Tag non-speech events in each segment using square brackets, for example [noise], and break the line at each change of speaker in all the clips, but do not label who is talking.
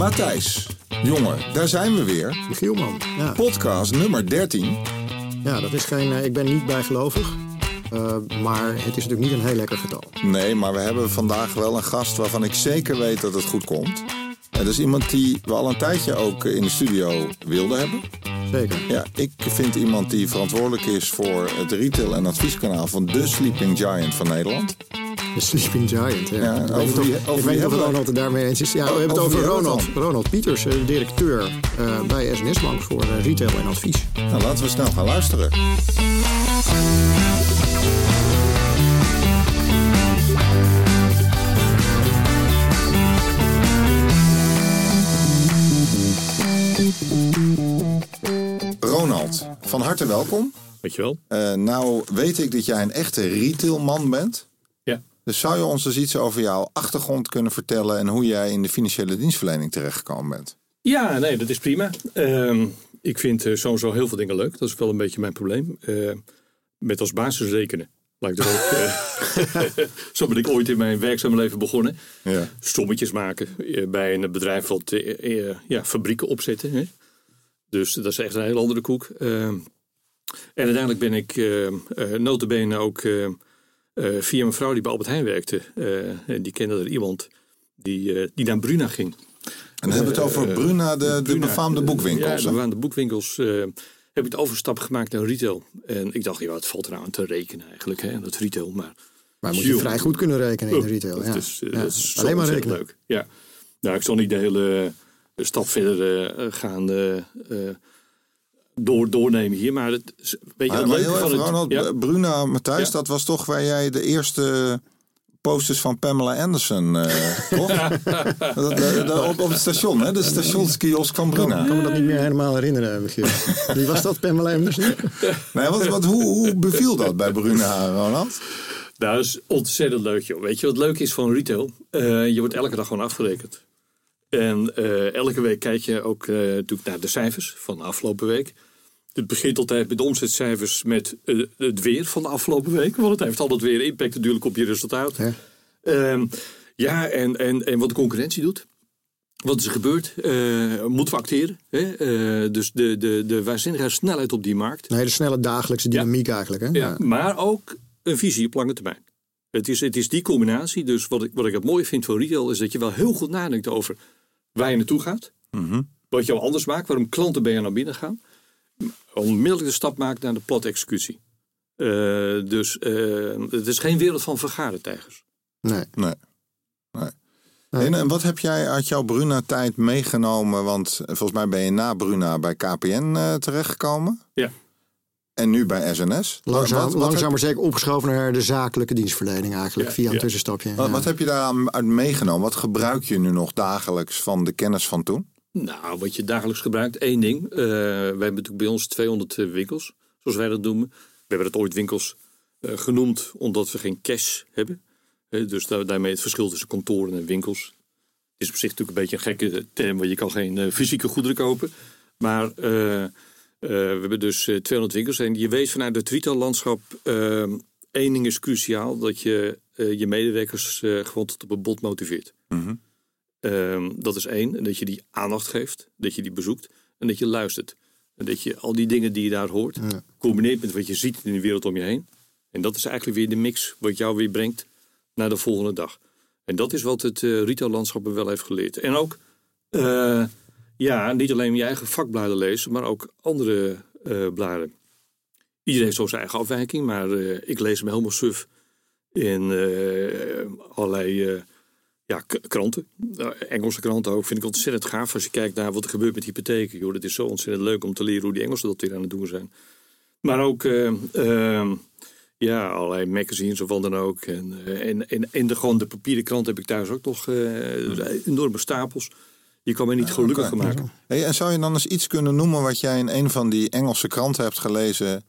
Matthijs, jongen, daar zijn we weer.
Michiel, man. Ja.
Podcast nummer 13.
ja, dat is geen. eh, ik ben niet bijgelovig. Eh, maar het is natuurlijk niet een heel lekker getal.
Nee, maar we hebben vandaag wel een gast waarvan ik zeker weet dat het goed komt. En dat is iemand die we al een tijdje ook in de studio wilden hebben.
Zeker.
Ja, ik vind iemand die verantwoordelijk is voor het retail- en advieskanaal van de Sleeping Giant van Nederland. [laughs]
De Sleeping Giant. Ja.
Ja,
ik weet
over
niet of,
wie-
ik
over wie
weet niet of
hebben we-
Ronald het daarmee eens is. Ja, we hebben het
over
Ronald. Ronald Pieters, eh, directeur eh, bij SNS Bank voor eh, retail en advies.
Nou, laten we snel gaan luisteren. Ronald, van harte welkom.
Dankjewel.
Eh nou weet ik dat jij een echte retailman bent. Dus zou je ons eens iets over jouw achtergrond kunnen vertellen en hoe jij in de financiële dienstverlening terechtgekomen bent?
Ja, nee, dat is prima. Ehm, ik vind eh, sowieso heel veel dingen leuk. Dat is wel een beetje mijn probleem. Eh, met als basis rekenen. Er ook, [laughs] eh, [laughs] zo ben ik ooit in mijn werkzame leven begonnen.
Ja.
Sommetjes maken eh, bij een bedrijf wat ja, fabrieken opzetten. Hè? Dus dat is echt een hele andere koek. Ehm, en uiteindelijk ben ik uh, notabene ook eh, via mijn vrouw die bij Albert Heijn werkte. eh, en die kende er iemand die, eh, die naar Bruna ging.
En dan hebben we het over Bruna, de, de
Bruna,
befaamde
eh,
boekwinkels.
Ja, de befaamde boekwinkels. eh, heb ik de overstap gemaakt naar retail. En ik dacht, ja, het valt er nou aan te rekenen eigenlijk, hè, dat retail. Maar,
Maar moet je vrij goed kunnen rekenen in de retail.
dat
Ja.
is, eh,
Ja.
dat is zo
Alleen maar rekenen.
leuk. Ja. Nou, ik zal niet de hele eh, stap verder gaan door, doornemen hier. Maar het, is- weet je,
Maar,
het van
even,
het...
Ronald,
ja.
Bruna, Matthijs,
Ja.
dat was toch waar jij de eerste posters van Pamela Anderson eh [laughs] kocht? Dat- dat- dat- op, op het station, hè? de stationskiosk van
Ik
Bruna.
kan me dat niet meer helemaal herinneren. Wie was dat, Pamela Anderson?
Nee, wat, wat, hoe, hoe beviel dat bij Bruna, Ronald?
Nou, dat is ontzettend leuk, joh. Weet je wat leuk is van retail? Eh, je wordt elke dag gewoon afgerekend. En eh, elke week kijk je ook eh, natuurlijk naar de cijfers van de afgelopen week. Het begint altijd met de omzetcijfers met eh, het weer van de afgelopen week. Want het heeft altijd weer impact natuurlijk op je resultaat.
Ja.
Ehm, ja, en, en, en wat de concurrentie doet. Wat is er gebeurd? Eh, moeten we acteren? Hè? Eh, dus de, de, de waanzinnige snelheid op die markt.
Nee, de snelle dagelijkse dynamiek eigenlijk. Hè?
Ja, maar ook een visie op lange termijn. Het is, het is die combinatie. Dus wat ik, wat ik het mooie vind van retail is dat je wel heel goed nadenkt over waar je naartoe gaat. Wat jou anders maakt, waarom klanten bij jou naar binnen gaan. Onmiddellijk de stap maakt naar de platte executie. Eh, dus eh, het is geen wereld van vergadertijgers.
Nee.
Nee. nee. En, en wat heb jij uit jouw Bruna-tijd meegenomen? Want volgens mij ben je na Bruna bij KPN eh, terechtgekomen.
Ja.
En nu bij SNS.
Langzaam,
wat, wat,
langzaam
heb,
maar zeker opgeschoven naar de zakelijke dienstverlening eigenlijk.
Ja,
via een
ja.
tussenstapje.
wat,
ja.
wat heb je daaruit meegenomen? Wat gebruik je nu nog dagelijks van de kennis van toen?
Nou, wat je dagelijks gebruikt, één ding. Eh, wij hebben natuurlijk bij ons 200 winkels, zoals wij dat noemen. We hebben het ooit winkels eh, genoemd, omdat we geen cash hebben. Eh, dus daar, daarmee het verschil tussen kantoren en winkels. Is op zich natuurlijk een beetje een gekke term, want je kan geen eh, fysieke goederen kopen. Maar eh, eh, we hebben dus eh, 200 winkels. En je weet vanuit het retaillandschap, eh, één ding is cruciaal. Dat je eh, je medewerkers eh, gewoon tot op een bod motiveert. Ehm, dat is één. Dat je die aandacht geeft. Dat je die bezoekt. En dat je luistert. En dat je al die dingen die je daar hoort. combineert met wat je ziet in de wereld om je heen. En dat is eigenlijk weer de mix. Wat jou weer brengt naar de volgende dag. En dat is wat het uh, retaillandschap wel heeft geleerd. En ook, eh, ja, niet alleen je eigen vakbladen lezen. Maar ook andere eh, bladen. Iedereen heeft zo zijn eigen afwijking. Maar ik lees me helemaal suf in allerlei ja, kranten. Engelse kranten ook. Vind ik ontzettend gaaf als je kijkt naar wat er gebeurt met hypotheken. Joh, dat is zo ontzettend leuk om te leren hoe die Engelsen dat weer aan het doen zijn. Maar ook eh, eh, ja, allerlei magazines of wat dan ook. En, eh, en, en, en de, gewoon de papieren krant heb ik thuis ook nog eh, enorme stapels. Je kan mij niet gelukkiger
oké.
maken.
Hey, en zou je dan eens iets kunnen noemen wat jij in een van die Engelse kranten hebt gelezen?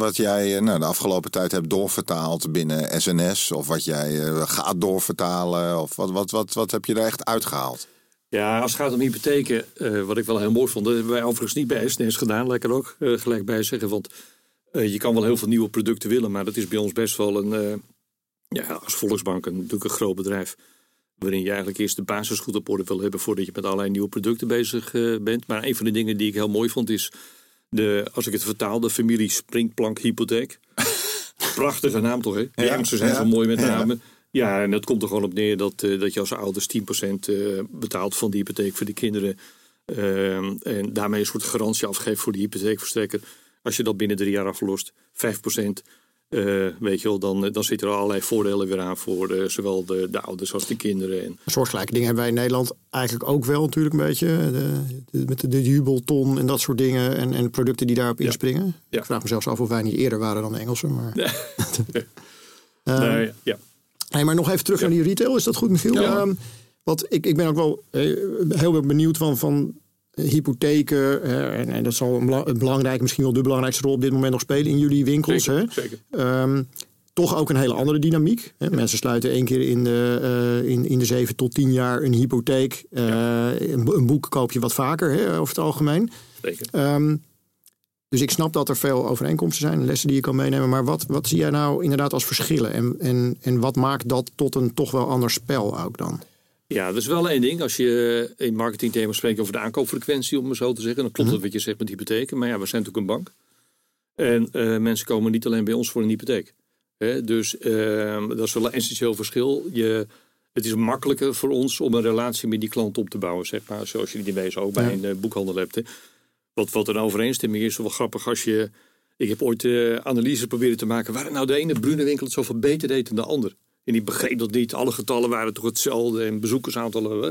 Wat jij eh, nou, de afgelopen tijd hebt doorvertaald binnen SNS? Of wat jij eh, gaat doorvertalen? Of wat, wat, wat, wat heb je daar echt uitgehaald?
Ja, als het gaat om hypotheken, eh, wat ik wel heel mooi vond. Dat hebben wij overigens niet bij SNS gedaan, lekker ook gelijk bij zeggen. Want je kan wel heel veel nieuwe producten willen, maar dat is bij ons best wel een, ja, als Volksbank een, natuurlijk een groot bedrijf. Waarin je eigenlijk eerst de basis goed op orde wil hebben voordat je met allerlei nieuwe producten bezig bent. Maar een van de dingen die ik heel mooi vond is, de, als ik het vertaal, de familie Springplank Hypotheek. [laughs] Prachtige naam toch, hè? De
Ja,
Engelsen zijn zo mooi met namen. Ja, en dat komt er gewoon op neer dat, eh, dat je als ouders 10% eh, betaalt van die hypotheek voor de kinderen. Ehm, en daarmee een soort garantie afgeeft voor de hypotheekverstrekker. Als je dat binnen drie jaar aflost, 5%. Eh, weet je wel, dan, dan zitten er allerlei voordelen weer aan voor eh, zowel de, de ouders als de kinderen. En,
Soortgelijke dingen hebben wij in Nederland eigenlijk ook wel natuurlijk een beetje. De, met de, de jubelton en dat soort dingen. En, en producten die daarop inspringen.
Ja.
Ik vraag me zelfs af of wij niet eerder waren dan de Engelsen. Maar, [laughs] Ehm,
Nee, ja.
Hey, maar nog even terug naar die retail. Is dat goed, Michiel?
Ja.
Ehm, want ik, ik ben ook wel eh, heel benieuwd van, van hypotheken. en, en dat zal een, bela- een belangrijk, misschien wel de belangrijkste rol op dit moment nog spelen in jullie winkels.
Zeker,
hè?
zeker.
Ehm, toch ook een hele andere dynamiek. Hè? Mensen sluiten één keer in de, eh, in, in de zeven tot tien jaar een hypotheek. Eh, een, bo- een boek koop je wat vaker hè, over het algemeen.
zeker.
Ehm, dus ik snap dat er veel overeenkomsten zijn, lessen die je kan meenemen. Maar wat, wat zie jij nou inderdaad als verschillen? En, en, en wat maakt dat tot een toch wel ander spel ook dan?
Ja, dat is wel één ding. Als je in marketingthema's spreekt over de aankoopfrequentie, om het zo te zeggen, dan klopt
Mhm.
dat wat je zegt met hypotheken. Maar ja, we zijn natuurlijk een bank. En eh, mensen komen niet alleen bij ons voor een hypotheek. Hè, dus eh, dat is wel een essentieel verschil. Je, het is makkelijker voor ons om een relatie met die klant op te bouwen, zeg maar. Zoals je die wezen ook bij
Ja.
een eh, boekhandel hebt. Hè. Wat, wat een overeenstemming is, wel grappig als je... Ik heb ooit eh analyse proberen te maken. Waar nou de ene Brunewinkel het zoveel beter deed dan de ander. En die begreep dat niet. Alle getallen waren toch hetzelfde. En bezoekersaantallen. hè.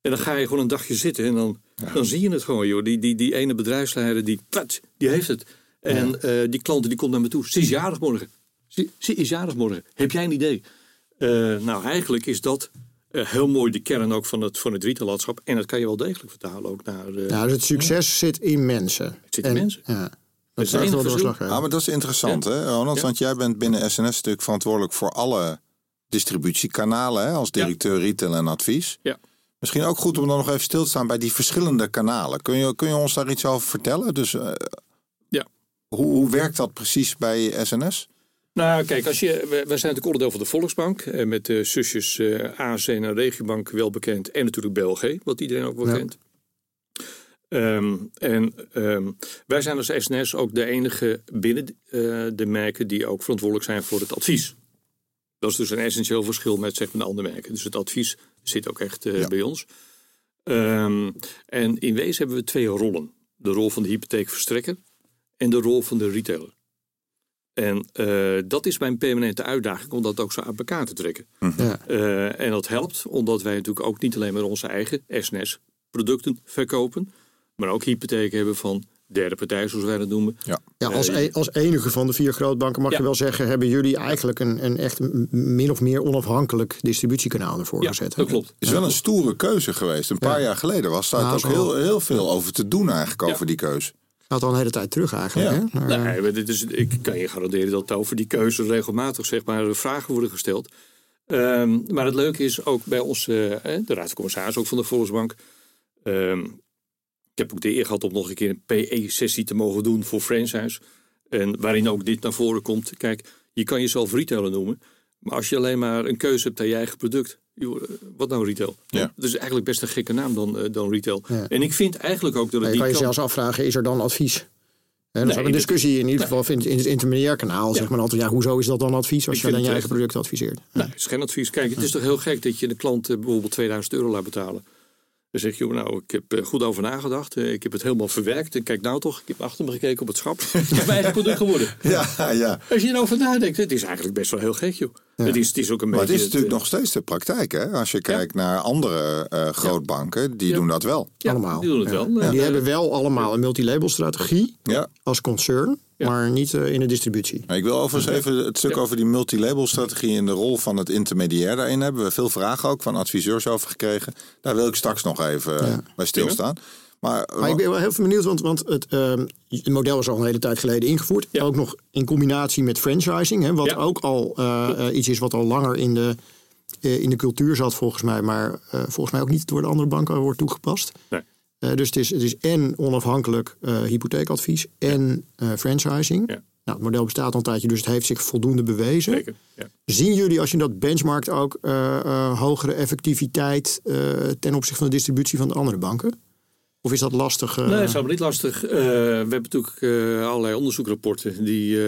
En dan ga je gewoon een dagje zitten. En dan, dan zie je het gewoon, joh. Die, die, die ene bedrijfsleider, die, die heeft het. En eh, die klant die komt naar me toe. Ze is jarig morgen. Ze, ze is jarig morgen. Heb jij een idee? Eh, nou, eigenlijk is dat eh, heel mooi de kern ook van het, van het retaillandschap. En dat kan je wel degelijk vertalen ook naar...
dus het succes zit in mensen.
Het zit in mensen.
Ja, dat
is
is echt wel.
Ja, maar dat is interessant, hè, Ronald?
Ja.
Want jij bent binnen SNS natuurlijk verantwoordelijk voor alle distributiekanalen, hè, als directeur retail en advies.
Ja.
Misschien ook goed om dan nog even stil te staan bij die verschillende kanalen. Kun je, kun je ons daar iets over vertellen? Dus, eh,
Ja.
hoe, hoe werkt dat precies bij SNS?
Nou, kijk, als je, wij zijn natuurlijk onderdeel van de Volksbank. eh, Met de zusjes eh ASN en Regiobank wel bekend. En natuurlijk BLG, wat iedereen ook wel
Ja.
kent. Ehm, en ehm, wij zijn als SNS ook de enige binnen eh, de merken die ook verantwoordelijk zijn voor het advies. Dat is dus een essentieel verschil met zeg maar, de andere merken. Dus het advies zit ook echt eh,
Ja.
bij ons. Ehm, en in wezen hebben we twee rollen. De rol van de hypotheekverstrekker en de rol van de retailer. En eh, dat is mijn permanente uitdaging om dat ook zo uit elkaar te trekken.
Ja.
Eh, en dat helpt omdat wij natuurlijk ook niet alleen maar onze eigen SNS producten verkopen, maar ook hypotheken hebben van derde partij, zoals wij dat noemen.
Ja.
Ja, als,
Eh,
e- als enige van de vier grootbanken mag
Ja.
je wel zeggen... hebben jullie eigenlijk een, een echt min of meer onafhankelijk distributiekanaal ervoor
Ja,
gezet.
dat klopt.
is wel een stoere keuze geweest. Een paar
Ja.
jaar geleden was daar
Nou,
ook heel, heel veel over te doen eigenlijk, over die keuze.
Gaat al een hele tijd terug eigenlijk.
Ja.
Hè? Maar,
Nee, maar dit is, ik kan je garanderen dat over die keuze regelmatig zeg maar, vragen worden gesteld. Ehm, maar het leuke is ook bij ons, eh, de Raad van Commissaris ook van de Volksbank. Ehm, heb ook de eer gehad om nog een keer een PE-sessie te mogen doen voor franchise. En waarin ook dit naar voren komt. Kijk, je kan jezelf retailer noemen. Maar als je alleen maar een keuze hebt aan je eigen product. eh, wat nou retail?
Ja.
Dat is eigenlijk best een gekke naam dan, eh, dan retail.
Ja.
En ik vind eigenlijk ook dat het
je
die
kan je zelfs afvragen, is er dan advies? Is
Nee,
ook een discussie in ieder geval in het, in het intermediair kanaal. Zeg maar altijd, ja, hoezo is dat dan advies als
Ik
je dan je eigen product adviseert?
Nee, het is geen advies. Kijk, het is toch heel gek dat je de klant eh, bijvoorbeeld 2000 euro laat betalen. Dan zeg je, nou, ik heb er goed over nagedacht. Eh, Ik heb het helemaal verwerkt. En kijk nou toch, ik heb achter me gekeken op het schap. [laughs] Het is mijn eigen product geworden. [laughs]
Ja, ja.
Als je erover nadenkt, het is eigenlijk best wel heel gek, joh. Het, is, het is ook een
Maar het
beetje...
is natuurlijk
eh,
nog steeds de praktijk, hè? Als je kijkt naar andere eh, grootbanken, die
Ja.
doen dat wel.
ja,
allemaal.
Die doen het
Ja.
wel. Eh,
die hebben wel allemaal een multilabel strategie
Ja.
als concern,
Ja.
maar niet in de distributie.
Ik wil overigens even het stuk
Ja.
over die multilabel strategie en de rol van het intermediair daarin hebben. We veel vragen ook van adviseurs over gekregen. Daar wil ik straks nog even bij stilstaan. Maar,
Maar ik ben wel heel veel benieuwd, want, want het, ehm, het model is al een hele tijd geleden ingevoerd.
Ja.
Ook nog in combinatie met franchising, hè, wat
Ja.
ook al eh, eh, iets is wat al langer in de, eh, in de cultuur zat volgens mij. Maar volgens mij ook niet door de andere banken wordt toegepast.
Nee.
Dus het is, het is en onafhankelijk hypotheekadvies en franchising.
Ja.
Nou, het model bestaat al een tijdje, dus het heeft zich voldoende bewezen.
Zeker. Ja.
Zien jullie als je dat benchmarkt ook hogere effectiviteit ten opzichte van de distributie van de andere banken? Of is dat lastig? eh?
Nee, dat is helemaal niet lastig. Eh, we hebben natuurlijk eh, allerlei onderzoekrapporten die,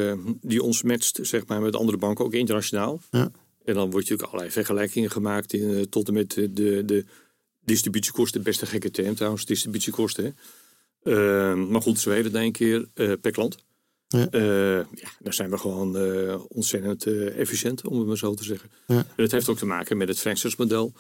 die ons matcht zeg maar, met andere banken, ook internationaal.
Ja.
En dan wordt natuurlijk allerlei vergelijkingen gemaakt in, tot en met de, de distributiekosten. Best een gekke term trouwens, distributiekosten. Hè. Eh, maar goed, heet het een keer per klant.
Ja.
Eh, ja, daar zijn we gewoon ontzettend efficiënt, om het maar zo te zeggen.
Ja.
En dat heeft ook te maken met het franchise-model.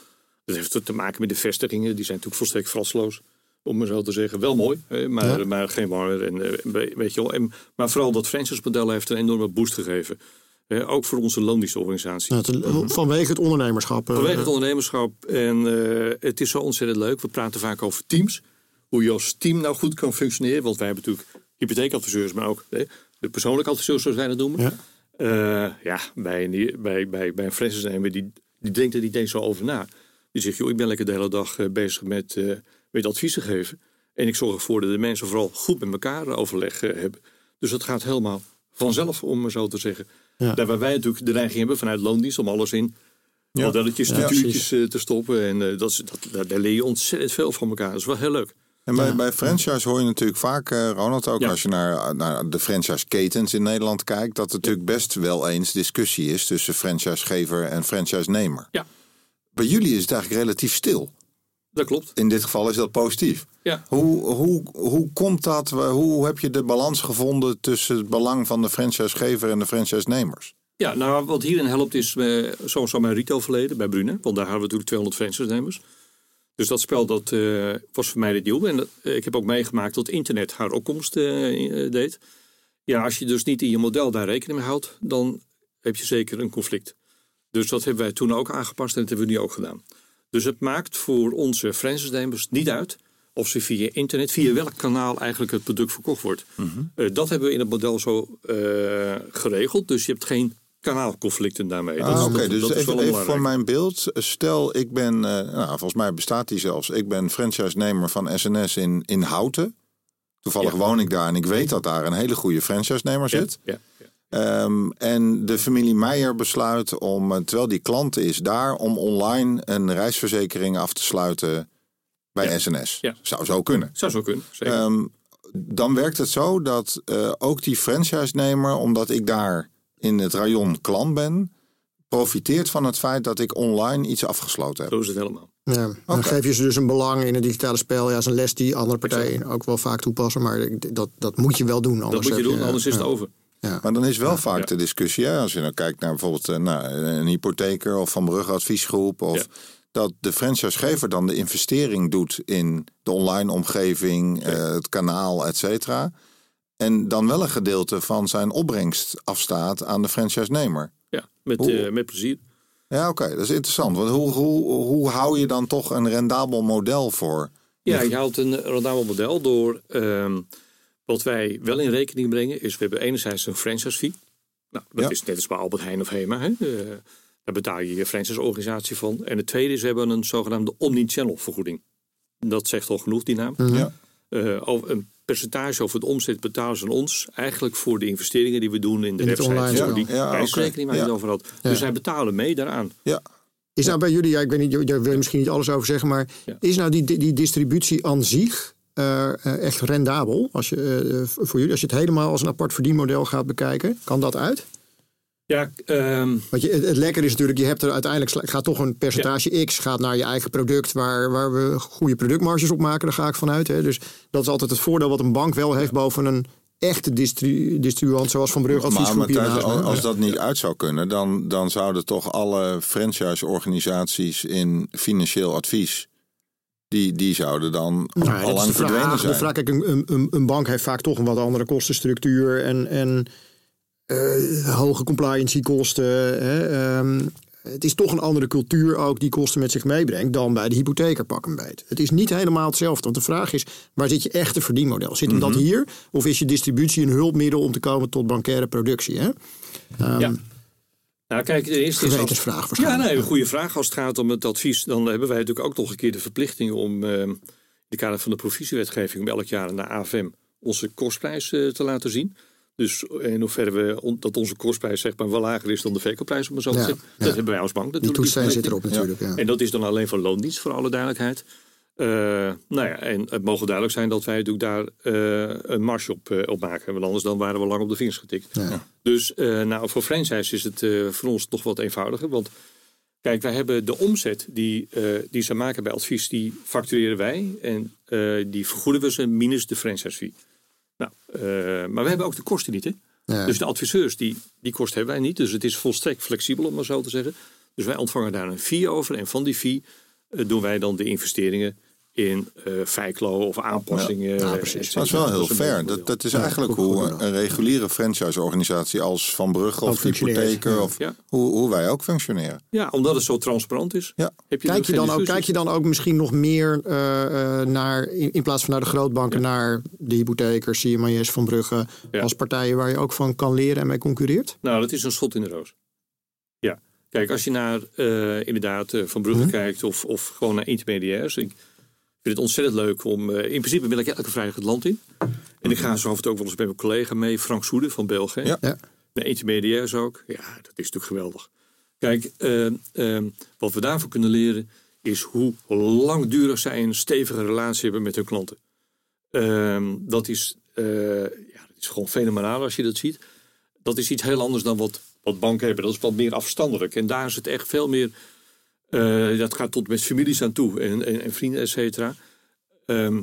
Dat heeft ook te maken met de vestigingen. Die zijn natuurlijk volstrekt frasloos, om maar zo te zeggen. Wel mooi, hè, maar,
Ja.
maar geen warmer. En, eh, weet je wel. En, maar vooral dat franchise-model heeft een enorme boost gegeven. Eh, ook voor onze loondienstorganisatie.
Nou, het- Vanwege het ondernemerschap. eh,
Vanwege het ondernemerschap. En eh, het is zo ontzettend leuk. We praten vaak over teams. Hoe je als team nou goed kan functioneren. Want wij hebben natuurlijk hypotheekadviseurs, maar ook eh, de persoonlijke adviseurs, zoals wij dat noemen.
Ja.
Eh, ja, bij een, bij, bij, bij een franchise-nemer die, die denkt er niet eens zo over na. Die zegt, joh, ik ben lekker de hele dag eh, bezig met, eh, met adviezen geven. En ik zorg ervoor dat de mensen vooral goed met elkaar overleg eh, hebben. Dus dat gaat helemaal vanzelf, om maar zo te zeggen.
Ja.
Daar waar wij natuurlijk de neiging hebben vanuit loondienst om alles in
Ja.
modelletjes, structuurtjes eh, te stoppen. En eh, dat is, dat, daar, leer je ontzettend veel van elkaar. Dat is wel heel leuk.
En bij, bij franchise hoor je natuurlijk vaak, Ronald, ook
Ja.
als je naar, naar de franchise-ketens in Nederland kijkt, dat er natuurlijk best wel eens discussie is tussen franchisegever en franchise-nemer.
Ja.
Bij jullie is het eigenlijk relatief stil.
Dat klopt.
In dit geval is dat positief.
Ja.
Hoe, hoe, hoe komt dat? Hoe heb je de balans gevonden tussen het belang van de franchisegever en de franchise-nemers?
Ja, nou wat hierin helpt is uh, sowieso mijn retailverleden bij Brune. Want daar hadden we natuurlijk 200 franchise-nemers. Dus dat spel dat, uh, was voor mij de nieuw. En uh, ik heb ook meegemaakt dat internet haar opkomst deed. Ja, als je dus niet in je model daar rekening mee houdt, dan heb je zeker een conflict. Dus dat hebben wij toen ook aangepast en dat hebben we nu ook gedaan. Dus het maakt voor onze franchise-nemers niet uit of ze via internet, via welk kanaal eigenlijk het product verkocht wordt. Mm -hmm. dat hebben we in het model zo geregeld. Dus je hebt geen kanaalconflicten daarmee.
Ah, Oké, okay. dus dat even, even voor mijn beeld. Stel, ik ben, uh, nou, volgens mij bestaat die zelfs. Ik ben franchise-nemer van SNS in, in Houten. Toevallig ja. woon ik daar en ik weet dat daar een hele goede franchise-nemer zit.
Ja, ja,
um, en de familie Meijer besluit om, eh, terwijl die klant is daar, om online een reisverzekering af te sluiten bij SNS. Zou zo kunnen.
Zou zo kunnen, zeker. Um,
dan werkt het zo dat uh, ook die franchise-nemer, omdat ik daar in het rayon klant ben, profiteert van het feit dat ik online iets afgesloten heb.
Zo is het helemaal.
Ja, dan okay. geef je ze dus een belang in het digitale spel. Ja, is een les die andere partijen ook wel vaak toepassen. Maar dat, dat moet je wel doen. Anders
dat moet je doen,
je,
anders is het over.
Ja. Maar dan is wel vaak ja. de discussie, als je nou kijkt naar bijvoorbeeld uh, nou, een hypotheker of Van Brugge adviesgroep. Of dat de franchisegever dan de investering doet in de online omgeving, uh, het kanaal, et cetera. En dan wel een gedeelte van zijn opbrengst afstaat aan de franchise-nemer.
Ja, met, uh, met plezier.
Ja, oké, okay, dat is interessant. Want hoe, hoe, hoe hou je dan toch een rendabel model voor?
Ja, je houdt een rendabel model door. Uh, wat wij wel in rekening brengen, is we hebben enerzijds een franchise fee. Nou, dat ja. is net als bij Albert Heijn of Hema. Hè? Uh, daar betaal je je franchise-organisatie van. En het tweede is, we hebben een zogenaamde omni-channel vergoeding. Dat zegt al genoeg, die naam.
Ja.
Uh, een percentage over het omzet betalen ze aan ons. Eigenlijk voor de investeringen die we doen in de in website.
Ja,
die
ja,
prijsrekening waar je
ja.
het over had. Ja. Dus zij betalen mee daaraan.
Ja.
Is nou bij jullie, ja, ik weet niet, daar wil je misschien niet alles over zeggen, maar ja. is nou die, die distributie aan zich uh, echt rendabel? Als je, uh, voor jullie, als je het helemaal als een apart verdienmodel gaat bekijken, kan dat uit?
Ja, um...
Want je, het, het lekker is natuurlijk, je hebt er uiteindelijk gaat toch een percentage ja. X gaat naar je eigen product, waar, waar we goede productmarges op maken, daar ga ik vanuit. Hè. Dus dat is altijd het voordeel wat een bank wel heeft boven een echte distri distribuant zoals Van Brugge adviesgroep.
Maar, maar als, als dat niet uit zou kunnen, dan, dan zouden toch alle franchise-organisaties in financieel advies die, die zouden dan
nou,
al lang verdwenen
vraag,
zijn.
De vraag, kijk, een, een, een bank heeft vaak toch een wat andere kostenstructuur en, en uh, hoge compliancekosten. Hè, um, het is toch een andere cultuur ook die kosten met zich meebrengt dan bij de hypotheker pak een beet. Het is niet helemaal hetzelfde. Want de vraag is, waar zit je echte verdienmodel? Zit hem mm -hmm. dat hier? Of is je distributie een hulpmiddel om te komen tot bankaire productie? Hè?
Um, ja. Nou, kijk, de eerste
gewetensvraag
is. Ja, nee, een goede vraag. Als het gaat om het advies, dan hebben wij natuurlijk ook nog een keer de verplichting om uh, in de kader van de provisiewetgeving om elk jaar naar AFM onze kostprijs uh, te laten zien. Dus in hoeverre we, on- dat onze kostprijs zeg maar, wel lager is dan de verkoopprijs, om maar zo te zeggen.
ja.
Dat hebben wij als bank
Die
natuurlijk.
toetssteen
niet
zit erop natuurlijk. Ja.
En dat is dan alleen voor loondienst, voor alle duidelijkheid. Eh, nou ja, en het mogen duidelijk zijn dat wij natuurlijk daar eh, een marge op, eh, op maken. Want anders dan waren we lang op de vingers getikt.
Ja.
Dus eh, nou, voor franchise is het eh, voor ons toch wat eenvoudiger. Want kijk, wij hebben de omzet die, eh, die ze maken bij advies, die factureren wij. En eh, die vergoeden we ze minus de franchise fee. Nou, eh, maar we hebben ook de kosten niet, hè?
Ja.
Dus de adviseurs, die, die kosten hebben wij niet. Dus het is volstrekt flexibel, om maar zo te zeggen. Dus wij ontvangen daar een fee over. En van die fee doen wij dan de investeringen in eh Feiklo of aanpassingen.
Ja,
eh,
precies.
Dat is wel heel
een
fair. Dat, dat is
Ja,
eigenlijk hoe een reguliere franchise-organisatie als Van Brugge of hypotheken
ja.
of
Ja.
hoe, hoe wij ook functioneren.
Ja, omdat het zo transparant is.
Ja.
Heb je
Kijk je, dan ook, kijk je dan ook misschien nog meer eh, eh, naar, in, in plaats van naar de grootbanken, naar de hypothekers, CMIS van Brugge,
Ja.
als partijen waar je ook van kan leren en mee concurreert?
Nou, dat is een schot in de roos. Kijk, als je naar eh, inderdaad eh, Van Brugge
Mhm.
kijkt of, of gewoon naar intermediairs. Ik vind het ontzettend leuk om... eh, in principe wil ik elke vrijdag het land in. En ik ga zo af en toe ook wel eens met mijn collega mee. Frank Soede van België.
Ja.
Ja.
De intermediairs ook. Ja, dat is natuurlijk geweldig. Kijk, wat we daarvoor kunnen leren is hoe langdurig zij een stevige relatie hebben met hun klanten. Ehm, dat, is, ja, dat is gewoon fenomenaal als je dat ziet. Dat is iets heel anders dan wat, wat banken hebben. Dat is wat meer afstandelijk. En daar is het echt veel meer. eh, dat gaat tot met families aan toe en, en, en vrienden, et cetera. Ehm,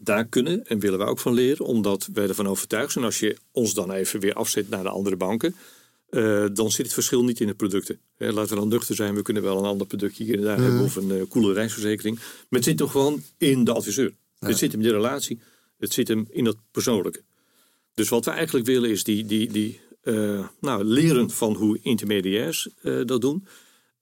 daar kunnen en willen we ook van leren, omdat wij ervan overtuigd zijn. Als je ons dan even weer afzet naar de andere banken, eh, dan zit het verschil niet in de producten. Hè, laten we dan nuchter zijn, we kunnen wel een ander productje hier en daar hebben of een coole reisverzekering. Maar het zit toch gewoon in de adviseur. Het zit hem in de relatie, het zit hem in dat persoonlijke. Dus wat we eigenlijk willen is die, die, die, nou, leren van hoe intermediairs eh, dat doen.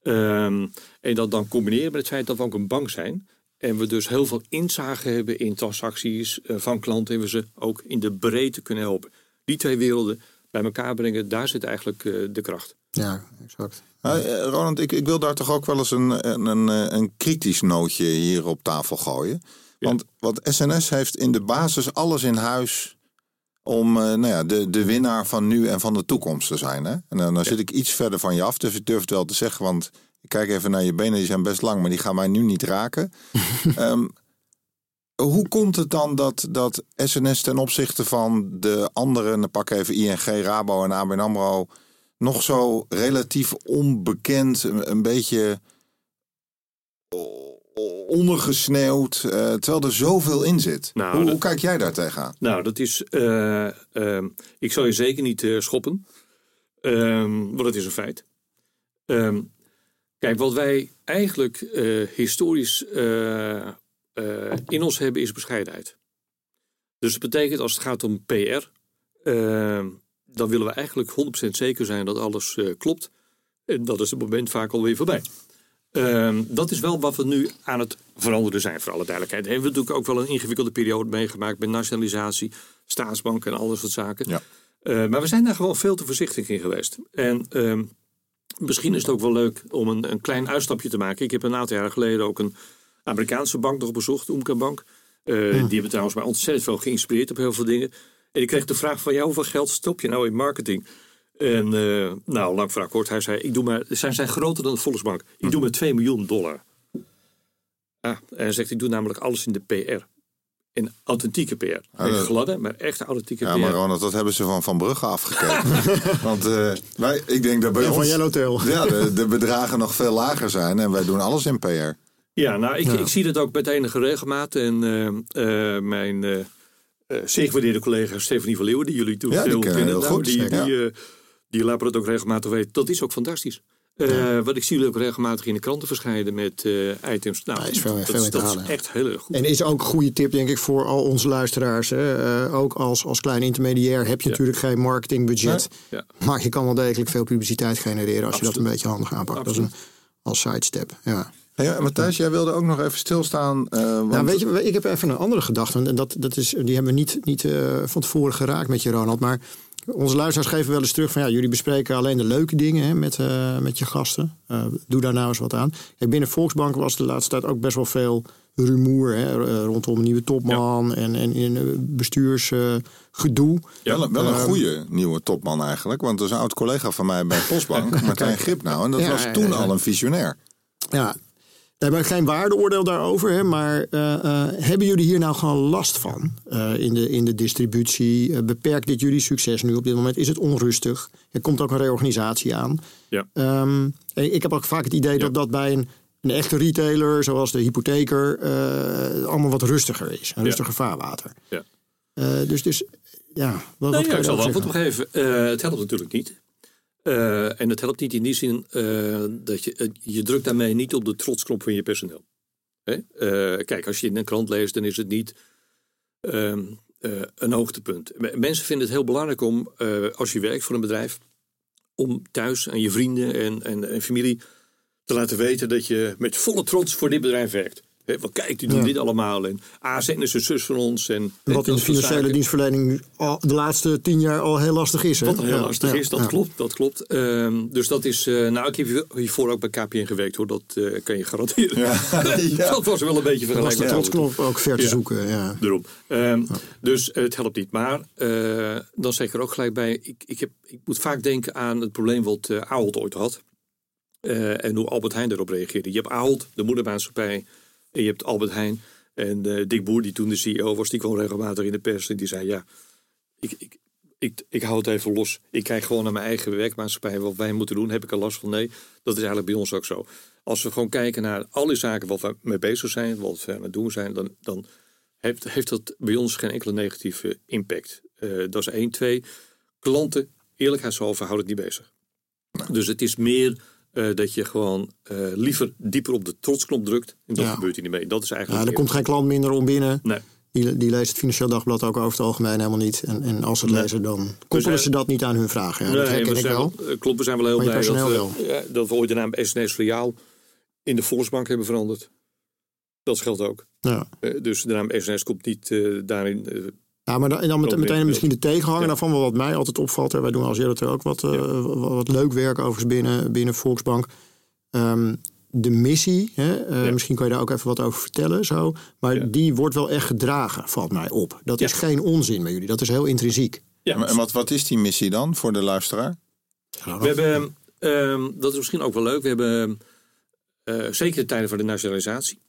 Ehm, en dat dan combineren met het feit dat we ook een bank zijn. En we dus heel veel inzage hebben in transacties eh, van klanten. En we ze ook in de breedte kunnen helpen. Die twee werelden bij elkaar brengen, daar zit eigenlijk eh, de kracht.
Ja, exact.
Eh, Roland, ik, ik wil daar toch ook wel eens een, een, een, eh, een kritisch nootje hier op tafel gooien. Want, want SNS heeft in de basis alles in huis om eh, nou ja, de, de winnaar van nu en van de toekomst te zijn. Hè? En dan, dan zit ik iets verder van je af, dus ik durf het wel te zeggen. Want ik kijk even naar je benen, die zijn best lang, maar die gaan mij nu niet raken. [laughs] Ehm, hoe komt het dan dat, dat SNS ten opzichte van de anderen, dan pak even ING, Rabo en ABN AMRO, nog zo relatief onbekend, een, een beetje ondergesneeuwd, eh, terwijl er zoveel in zit.
Nou,
hoe,
dat-
hoe kijk jij daar tegenaan?
Nou, dat is. eh, ehm, ik zal je zeker niet eh, schoppen. Ehm, want het is een feit. Ehm, kijk, wat wij eigenlijk eh, historisch eh, eh, in ons hebben, is bescheidenheid. Dus dat betekent als het gaat om PR, ehm, dan willen we eigenlijk 100% zeker zijn dat alles eh, klopt. En dat is het moment vaak alweer voorbij. Ehm, dat is wel wat we nu aan het veranderen zijn, voor alle duidelijkheid. Hebben we natuurlijk ook wel een ingewikkelde periode meegemaakt met nationalisatie, staatsbanken en al dat soort zaken.
Ja.
Eh, maar we zijn daar gewoon veel te voorzichtig in geweest. En ehm, misschien is het ook wel leuk om een, een klein uitstapje te maken. Ik heb een aantal jaren geleden ook een Amerikaanse bank nog bezocht, Oomka Bank. Eh, Die hebben trouwens mij ontzettend veel geïnspireerd op heel veel dingen. En ik kreeg de vraag van, ja, hoeveel geld stop je nou in marketing? En eh, nou, lang verhaal kort, hij zei, ik doe maar, zij zijn groter dan de Volksbank. Ik doe maar 2 miljoen dollar. Ah, en hij zegt, ik doe namelijk alles in de PR. In authentieke PR. Geen
dat-
gladde, maar echt authentieke
Ja,
PR.
maar Ronald, dat hebben ze van Van Brugge afgekeken. [laughs] Want eh, wij, ik denk dat bij
Ja, van Yellowtail.
ja, de, de bedragen nog veel lager zijn en wij doen alles in PR.
Ja, nou, ik, ik zie dat ook met enige regelmaat. En eh, eh, mijn zeer gewaardeerde collega Stephanie van Leeuwen, die jullie toen
Ja, die
veel
kennen
nou,
goed,
die, die, eh, die laten het ook regelmatig weten. Dat is ook fantastisch. Eh, Wat ik zie jullie ook regelmatig in de kranten verschijnen met eh, items. Nou,
Ja, is veel-
dat,
veel in te
dat is echt heel erg goed.
En is ook een goede tip, denk ik, voor al onze luisteraars. Hè. Eh, ook als, als klein intermediair heb je
Ja.
natuurlijk geen marketingbudget.
Ja.
Maar je kan wel degelijk veel publiciteit genereren als je dat een beetje handig aanpakt. Dat is een, als sidestep. Ja.
Ja, Matthijs, jij wilde ook nog even stilstaan. eh, want,
Nou, weet je, ik heb even een andere gedachte. En dat, dat is, die hebben we niet, niet eh, van tevoren geraakt met je, Ronald. Maar Onze luisteraars geven wel eens terug van ja, jullie bespreken alleen de leuke dingen hè, met, uh, met je gasten. Uh, doe daar nou eens wat aan. Kijk, binnen Volksbank was de laatste tijd ook best wel veel rumoer hè, rondom een nieuwe topman ja. en, en in bestuursgedoe.
ja, wel, wel een goede nieuwe topman eigenlijk. Want dat is een oud collega van mij bij [laughs] Postbank, Martijn Grip nou. En dat was toen al een visionair.
Ja, we hebben geen waardeoordeel daarover, hè, maar uh, uh, hebben jullie hier nou gewoon last van uh, in, de, in de distributie? beperkt dit jullie succes nu op dit moment? Is het onrustig? Er komt ook een reorganisatie aan.
Ja.
Um, ik heb ook vaak het idee ja. dat dat bij een, een, echte retailer, zoals de hypotheker, allemaal wat rustiger is. Een rustiger ja. vaarwater.
Ja.
dus, dus ja, wat,
nee,
wat
ja, ik zal wel antwoord op geven. het helpt natuurlijk niet. Uh, en het helpt niet in die zin uh, dat je, uh, je drukt daarmee niet op de trotsknop van je personeel. Hè? kijk, als je in een krant leest, dan is het niet ehm, een hoogtepunt. Mensen vinden het heel belangrijk om, als je werkt voor een bedrijf, om thuis aan je vrienden en, en, en familie te laten weten dat je met volle trots voor dit bedrijf werkt. He, want kijk, die doen ja. dit allemaal. En ASN is een zus van ons. En,
Wat in de financiële zaken. dienstverlening al de laatste tien jaar al heel lastig is. Hè?
Wat heel ja, lastig ja, is, dat klopt. Dat klopt. Um, dus dat is, uh, nou ik heb hiervoor ook bij KPN gewerkt hoor, dat uh, kan je garanderen. [laughs] dat was wel een beetje vergelijkbaar.
was de trotsknop ook ver te zoeken. Ja.
Daarom. Um, dus uh, het helpt niet. Maar dan zeg ik er ook gelijk bij, ik, ik, heb, ik moet vaak denken aan het probleem wat Ahold ooit had. en hoe Albert Heijn daarop reageerde. Je hebt Ahold, de moedermaatschappij en je hebt Albert Heijn. En uh, Dick Boer, die toen de CEO was, die kwam regelmatig in de pers. En die zei, ja, ik, ik, ik, ik hou het even los. Ik kijk gewoon naar mijn eigen werkmaatschappij. Wat wij moeten doen, heb ik er last van? Nee, dat is eigenlijk bij ons ook zo. Als we gewoon kijken naar al die zaken waar we mee bezig zijn, wat we aan het doen zijn, dan, dan heeft, heeft dat bij ons geen enkele negatieve impact. Uh, dat is één. Twee, klanten, eerlijkheidshalve, houden het niet bezig. Dus het is meer uh, dat je gewoon uh, liever dieper op de trotsknop drukt. En dat ja. gebeurt hier niet mee. Dat is eigenlijk
ja, er komt geen klant minder om binnen.
Nee.
Die, die leest het Financieel Dagblad ook over het algemeen helemaal niet. En, en als ze het nee. lezen, dan koppelen ze dat niet aan hun vragen. Ja,
nee,
dat herken
we
ik
zijn,
wel.
Klopt, we zijn wel heel blij dat we, dat we ooit de naam SNS Filiaal in de Volksbank hebben veranderd. Dat geldt ook.
Ja.
Uh, dus de naam SNS komt niet daarin. Uh,
Ja, maar dan, en dan met, meteen misschien de tegenhanger
Ja.
daarvan, wat mij altijd opvalt. Hè. Wij doen als Jellet ook wat, uh, wat, wat leuk werk overigens binnen, binnen Volksbank. Um, de missie, hè, uh,
Ja.
misschien kan je daar ook even wat over vertellen. Zo, maar
Ja.
die wordt wel echt gedragen, valt mij op. Dat is
Ja.
geen onzin bij jullie, dat is heel intrinsiek.
ja,
En wat, wat is die missie dan voor de luisteraar?
We hebben, ehm, dat is misschien ook wel leuk, we hebben eh, zeker in tijden van de nationalisatie.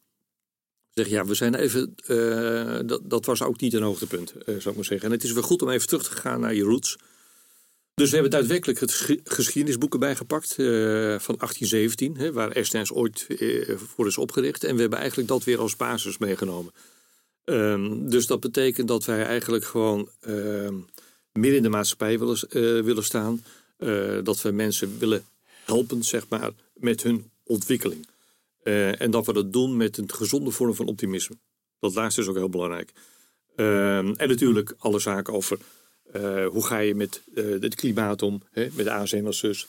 Zeg ja, we zijn even. eh, dat, dat was ook niet een hoogtepunt, eh, zou ik maar zeggen. En het is wel goed om even terug te gaan naar je roots. Dus we hebben daadwerkelijk het geschi- geschiedenisboeken bijgepakt eh, van 1817, hè, waar SNS ooit voor is opgericht. En we hebben eigenlijk dat weer als basis meegenomen. Ehm, dus dat betekent dat wij eigenlijk gewoon ehm, meer in de maatschappij willen, willen staan. Dat we mensen willen helpen, zeg maar, met hun ontwikkeling. Eh, en dat we dat doen met een gezonde vorm van optimisme. Dat laatste is ook heel belangrijk. Ehm, en natuurlijk alle zaken over eh, hoe ga je met eh, het klimaat om, hè, met ASN als zus.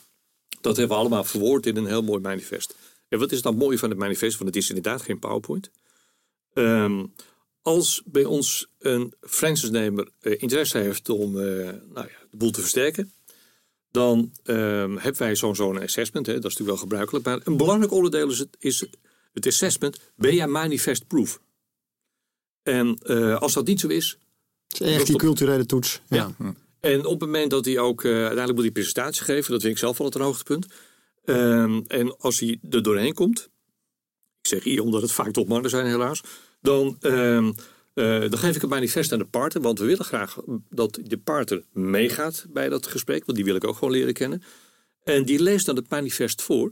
Dat hebben we allemaal verwoord in een heel mooi manifest. En wat is nou mooi van het manifest? Want het is inderdaad geen PowerPoint. Ehm, als bij ons een franchise-nemer eh, interesse heeft om eh, nou ja, de boel te versterken, dan ehm, hebben wij zo'n zo'n assessment. Hè, dat is natuurlijk wel gebruikelijk. Maar een belangrijk onderdeel is het, is het assessment. Ben jij manifest-proof? En eh, als dat niet zo is,
Het is echt die culturele toets. Ja.
Ja. En op het moment dat hij ook eh, uiteindelijk moet hij presentatie geven, dat vind ik zelf wel het een hoogtepunt. Ehm, en als hij er doorheen komt, ik zeg hier omdat het vaak topmannen zijn helaas, dan, ehm, eh, dan geef ik een manifest aan de partner, want we willen graag dat de partner meegaat bij dat gesprek, want die wil ik ook gewoon leren kennen. En die leest dan het manifest voor.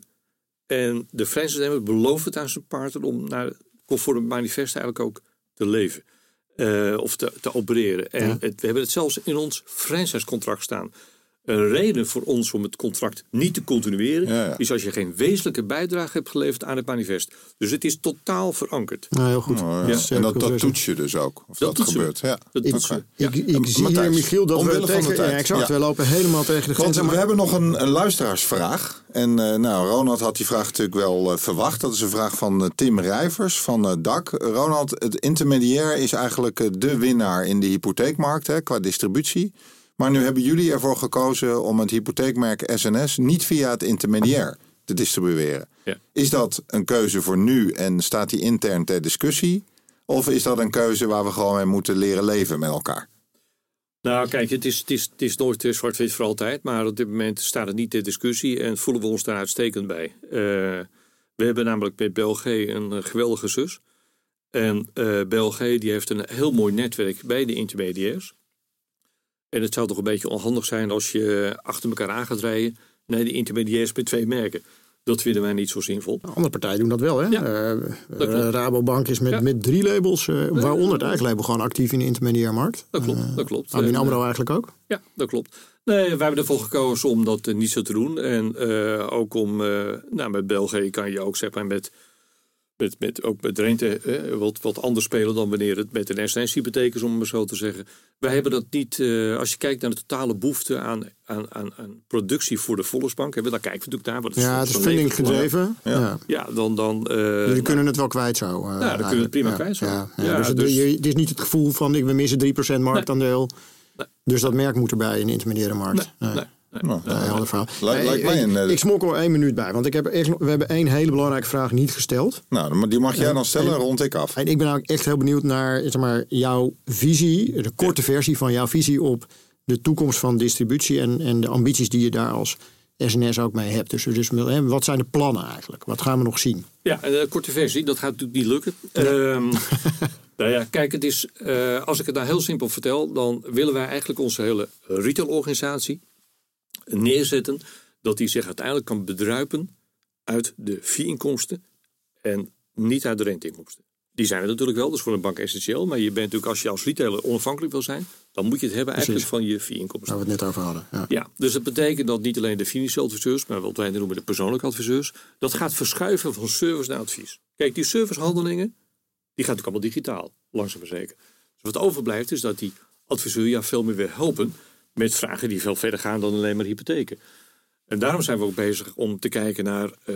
En de franchise belooft het aan zijn partner om naar conform het manifest eigenlijk ook te leven. eh, of te, te opereren. En
Ja.
het, we hebben het zelfs in ons franchise-contract staan. Een reden voor ons om het contract niet te continueren...
Ja, ja.
is als je geen wezenlijke bijdrage hebt geleverd aan het manifest. Dus het is totaal verankerd.
Nou, heel goed.
Oh, ja. En dat, dat toets je dus ook. Of
Dat
gebeurt. Ja.
Dat
Ik,
ze.
ik, zie
Matthijs,
hier, Michiel, dat we
omwille van de
tegen...
tijd.
Ja, exact.
Ja.
We lopen helemaal tegen de
Want
grens. aan,
we hebben nog een, een luisteraarsvraag. En eh, nou, Ronald had die vraag natuurlijk wel eh, verwacht. Dat is een vraag van eh, Tim Rijvers van DAC. Ronald, het intermediair is eigenlijk de winnaar in de hypotheekmarkt hè, qua distributie. Maar nu hebben jullie ervoor gekozen om het hypotheekmerk SNS niet via het intermediair te distribueren.
Ja.
Is dat een keuze voor nu en staat die intern ter discussie? Of is dat een keuze waar we gewoon mee moeten leren leven met elkaar?
Nou, kijk, het is, het is, het is nooit eh, zwart-wit voor altijd. Maar op dit moment staat het niet ter discussie en voelen we ons daar uitstekend bij. Uh, we hebben namelijk met België een uh, geweldige zus. En uh, België die heeft een heel mooi netwerk bij de intermediairs. En het zou toch een beetje onhandig zijn als je achter elkaar aan gaat rijden naar de intermediairs met twee merken. Dat vinden wij niet zo zinvol.
Andere partijen doen dat wel, hè?
Ja,
uh,
dat klopt.
Rabobank is met,
Ja.
met drie labels, uh, waaronder het eigen label, gewoon actief in de intermediairmarkt.
Dat klopt, dat klopt.
ABN AMRO eigenlijk ook.
Ja, dat klopt. Nee, wij hebben ervoor gekozen om dat eh, niet zo te doen. En eh, ook om, eh, nou, met België kan je ook zeg maar met, met, met, ook met rente eh, wat, wat anders spelen dan wanneer het met een SNS-hypotheek is, om het maar zo te zeggen. Wij hebben dat niet, eh, als je kijkt naar de totale behoefte aan, aan, aan, aan productie voor de Volksbank, hebben, dan kijken we natuurlijk naar. Wat
Ja, het is funding
leven-
gedreven.
Ja.
Ja.
Ja, dan. dan eh,
Jullie kunnen het wel kwijt zo. uh,
we kunnen het prima kwijt zo.
Ja, ja.
Ja,
dus het,
dus-
je- het is niet het gevoel van ik, we missen 3% marktaandeel.
Nee.
Dus dat merk moet erbij in de intermediaire markt.
nee, nee, nee.
Nou,
Nee, helder verhaal.
Lijkt-
Nee,
lijkt mij
ik,
een, eh,
ik smokkel er één minuut bij, want ik heb echt, we hebben één hele belangrijke vraag niet gesteld.
nou, die mag jij dan stellen,
en-
rond ik af.
En ik ben ook echt heel benieuwd naar zeg maar, jouw visie, de korte versie van jouw visie op de toekomst van distributie en, en de ambities die je daar als SNS ook mee hebt. Dus, dus hè, wat zijn de plannen eigenlijk? Wat gaan we nog zien?
Ja, een eh, korte versie, dat gaat natuurlijk niet lukken. Ehm, [laughs] nou ja, kijk, het is, eh, als ik het nou heel simpel vertel, dan willen wij eigenlijk onze hele retailorganisatie neerzetten dat die zich uiteindelijk kan bedruipen uit de fee-inkomsten en niet uit de renteinkomsten. Die zijn er natuurlijk wel, dat is voor een bank essentieel. Maar je bent natuurlijk, als je als retailer onafhankelijk wil zijn, dan moet je het hebben eigenlijk van je fee-inkomsten.
Waar we het net over hadden. Ja.
Ja, dus dat betekent dat niet alleen de financiële adviseurs, maar wat wij noemen de persoonlijke adviseurs, dat gaat verschuiven van service naar advies. Kijk, die servicehandelingen, die gaan natuurlijk allemaal digitaal, langzaam maar zeker. Dus wat overblijft is dat die adviseur jou veel meer wil helpen met vragen die veel verder gaan dan alleen maar hypotheken. En daarom zijn we ook bezig om te kijken naar, eh,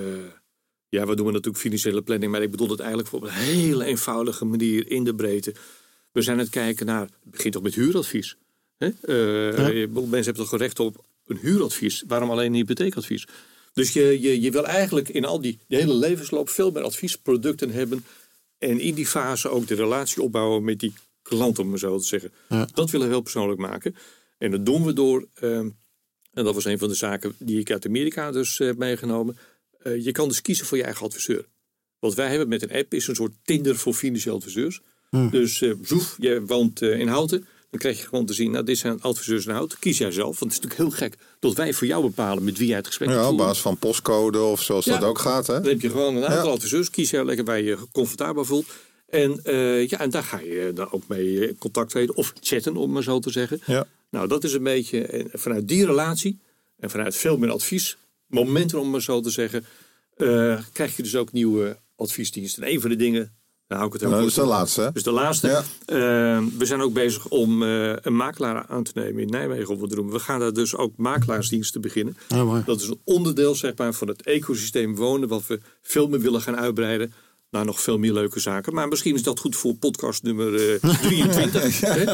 ja, we doen natuurlijk financiële planning, maar ik bedoel het eigenlijk op een hele eenvoudige manier in de breedte. We zijn aan het kijken naar, het begint toch met huuradvies. Hè? Eh, Mensen hebben toch recht op een huuradvies. Waarom alleen een hypotheekadvies? Dus je, je, je wil eigenlijk in al die de hele levensloop veel meer adviesproducten hebben. En in die fase ook de relatie opbouwen met die klant, om maar zo te zeggen.
Ja.
Dat willen we heel persoonlijk maken. En dat doen we door, ehm, en dat was een van de zaken die ik uit Amerika dus eh, heb meegenomen. Eh, je kan dus kiezen voor je eigen adviseur. Wat wij hebben met een app is een soort Tinder voor financiële adviseurs. Dus eh zoef, je woont in Houten. Dan krijg je gewoon te zien, nou dit zijn adviseurs in Houten. Kies jij zelf, want het is natuurlijk heel gek dat wij voor jou bepalen met wie jij het gesprek
Ja,
gaat
op basis van postcode of zoals
Ja.
dat ook gaat. Hè?
Dan heb je gewoon een aantal
Ja.
adviseurs. Kies jij lekker waar je je comfortabel voelt. En, ja, en daar ga je dan ook mee contact treden. Of chatten, om maar zo te zeggen.
Ja.
Nou, dat is een beetje en vanuit die relatie. En vanuit veel meer advies. Momenten, om maar zo te zeggen. eh, krijg je dus ook nieuwe adviesdiensten. En een van de dingen. Daar hou ik het heel
Nou, dat is de
op.
laatste.
Dus de laatste.
Ja.
We zijn ook bezig om eh, een makelaar aan te nemen in Nijmegen. Of wat doen. We gaan daar dus ook makelaarsdiensten beginnen. Dat is een onderdeel zeg maar, van het ecosysteem wonen. Wat we veel meer willen gaan uitbreiden. Naar nog veel meer leuke zaken. Maar misschien is dat goed voor podcast nummer eh, [laughs] 23. hè?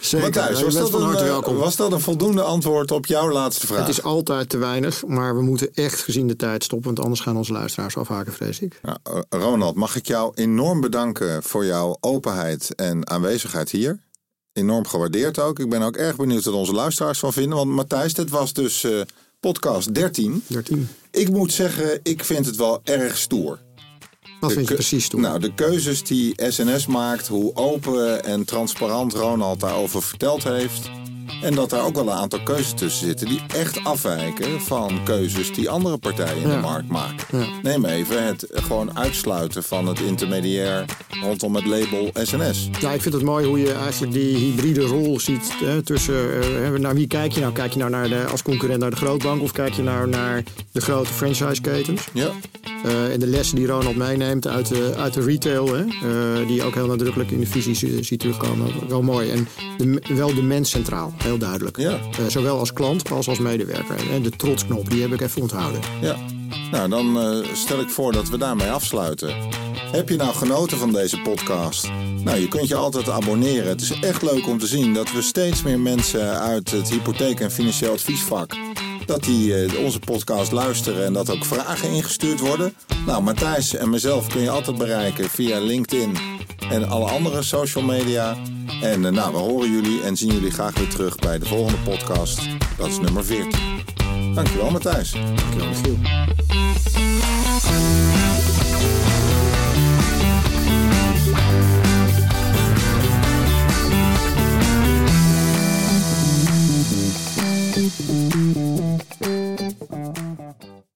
Zeker.
Matthijs,
je
was, dat een, eh, was dat een voldoende antwoord op jouw laatste vraag?
Het is altijd te weinig, maar we moeten echt gezien de tijd stoppen. Want anders gaan onze luisteraars afhaken, vrees ik.
Nou, eh, Ronald, mag ik jou enorm bedanken voor jouw openheid en aanwezigheid hier. Enorm gewaardeerd ook. Ik ben ook erg benieuwd wat onze luisteraars van vinden. Want Matthijs, dit was dus eh, podcast 13.
13.
Ik moet zeggen, ik vind het wel erg stoer.
Wat vind je precies toe?
Nou, de keuzes die SNS maakt, hoe open en transparant Ronald daarover verteld heeft. En dat daar ook wel een aantal keuzes tussen zitten die echt afwijken van keuzes die andere partijen in
Ja.
de markt maken.
Ja.
Neem even het gewoon uitsluiten van het intermediair rondom het label SNS.
Ja, ik vind het mooi hoe je eigenlijk die hybride rol ziet hè, tussen... eh, naar wie kijk je nou? Kijk je nou naar de, als concurrent naar de grootbank... of kijk je nou naar de grote franchise-ketens?
Ja,
Eh, en de lessen die Ronald meeneemt uit de, uit de retail... Hè, eh, die je ook heel nadrukkelijk in de visie zie- ziet terugkomen. Wel mooi. En de, wel de mens centraal, heel duidelijk.
Ja.
Eh, zowel als klant als als medewerker. En de trotsknop, die heb ik even onthouden.
ja. Nou, dan eh, stel ik voor dat we daarmee afsluiten. Heb je nou genoten van deze podcast? Nou, je kunt je altijd abonneren. Het is echt leuk om te zien dat we steeds meer mensen uit het hypotheek- en financieel adviesvak dat die eh, onze podcast luisteren en dat ook vragen ingestuurd worden. Nou, Matthijs en mezelf kun je altijd bereiken via LinkedIn en alle andere social media. En eh, nou, we horen jullie en zien jullie graag weer terug bij de volgende podcast. Dat is nummer 14. Dankjewel Matthijs.
Dankjewel, Michiel.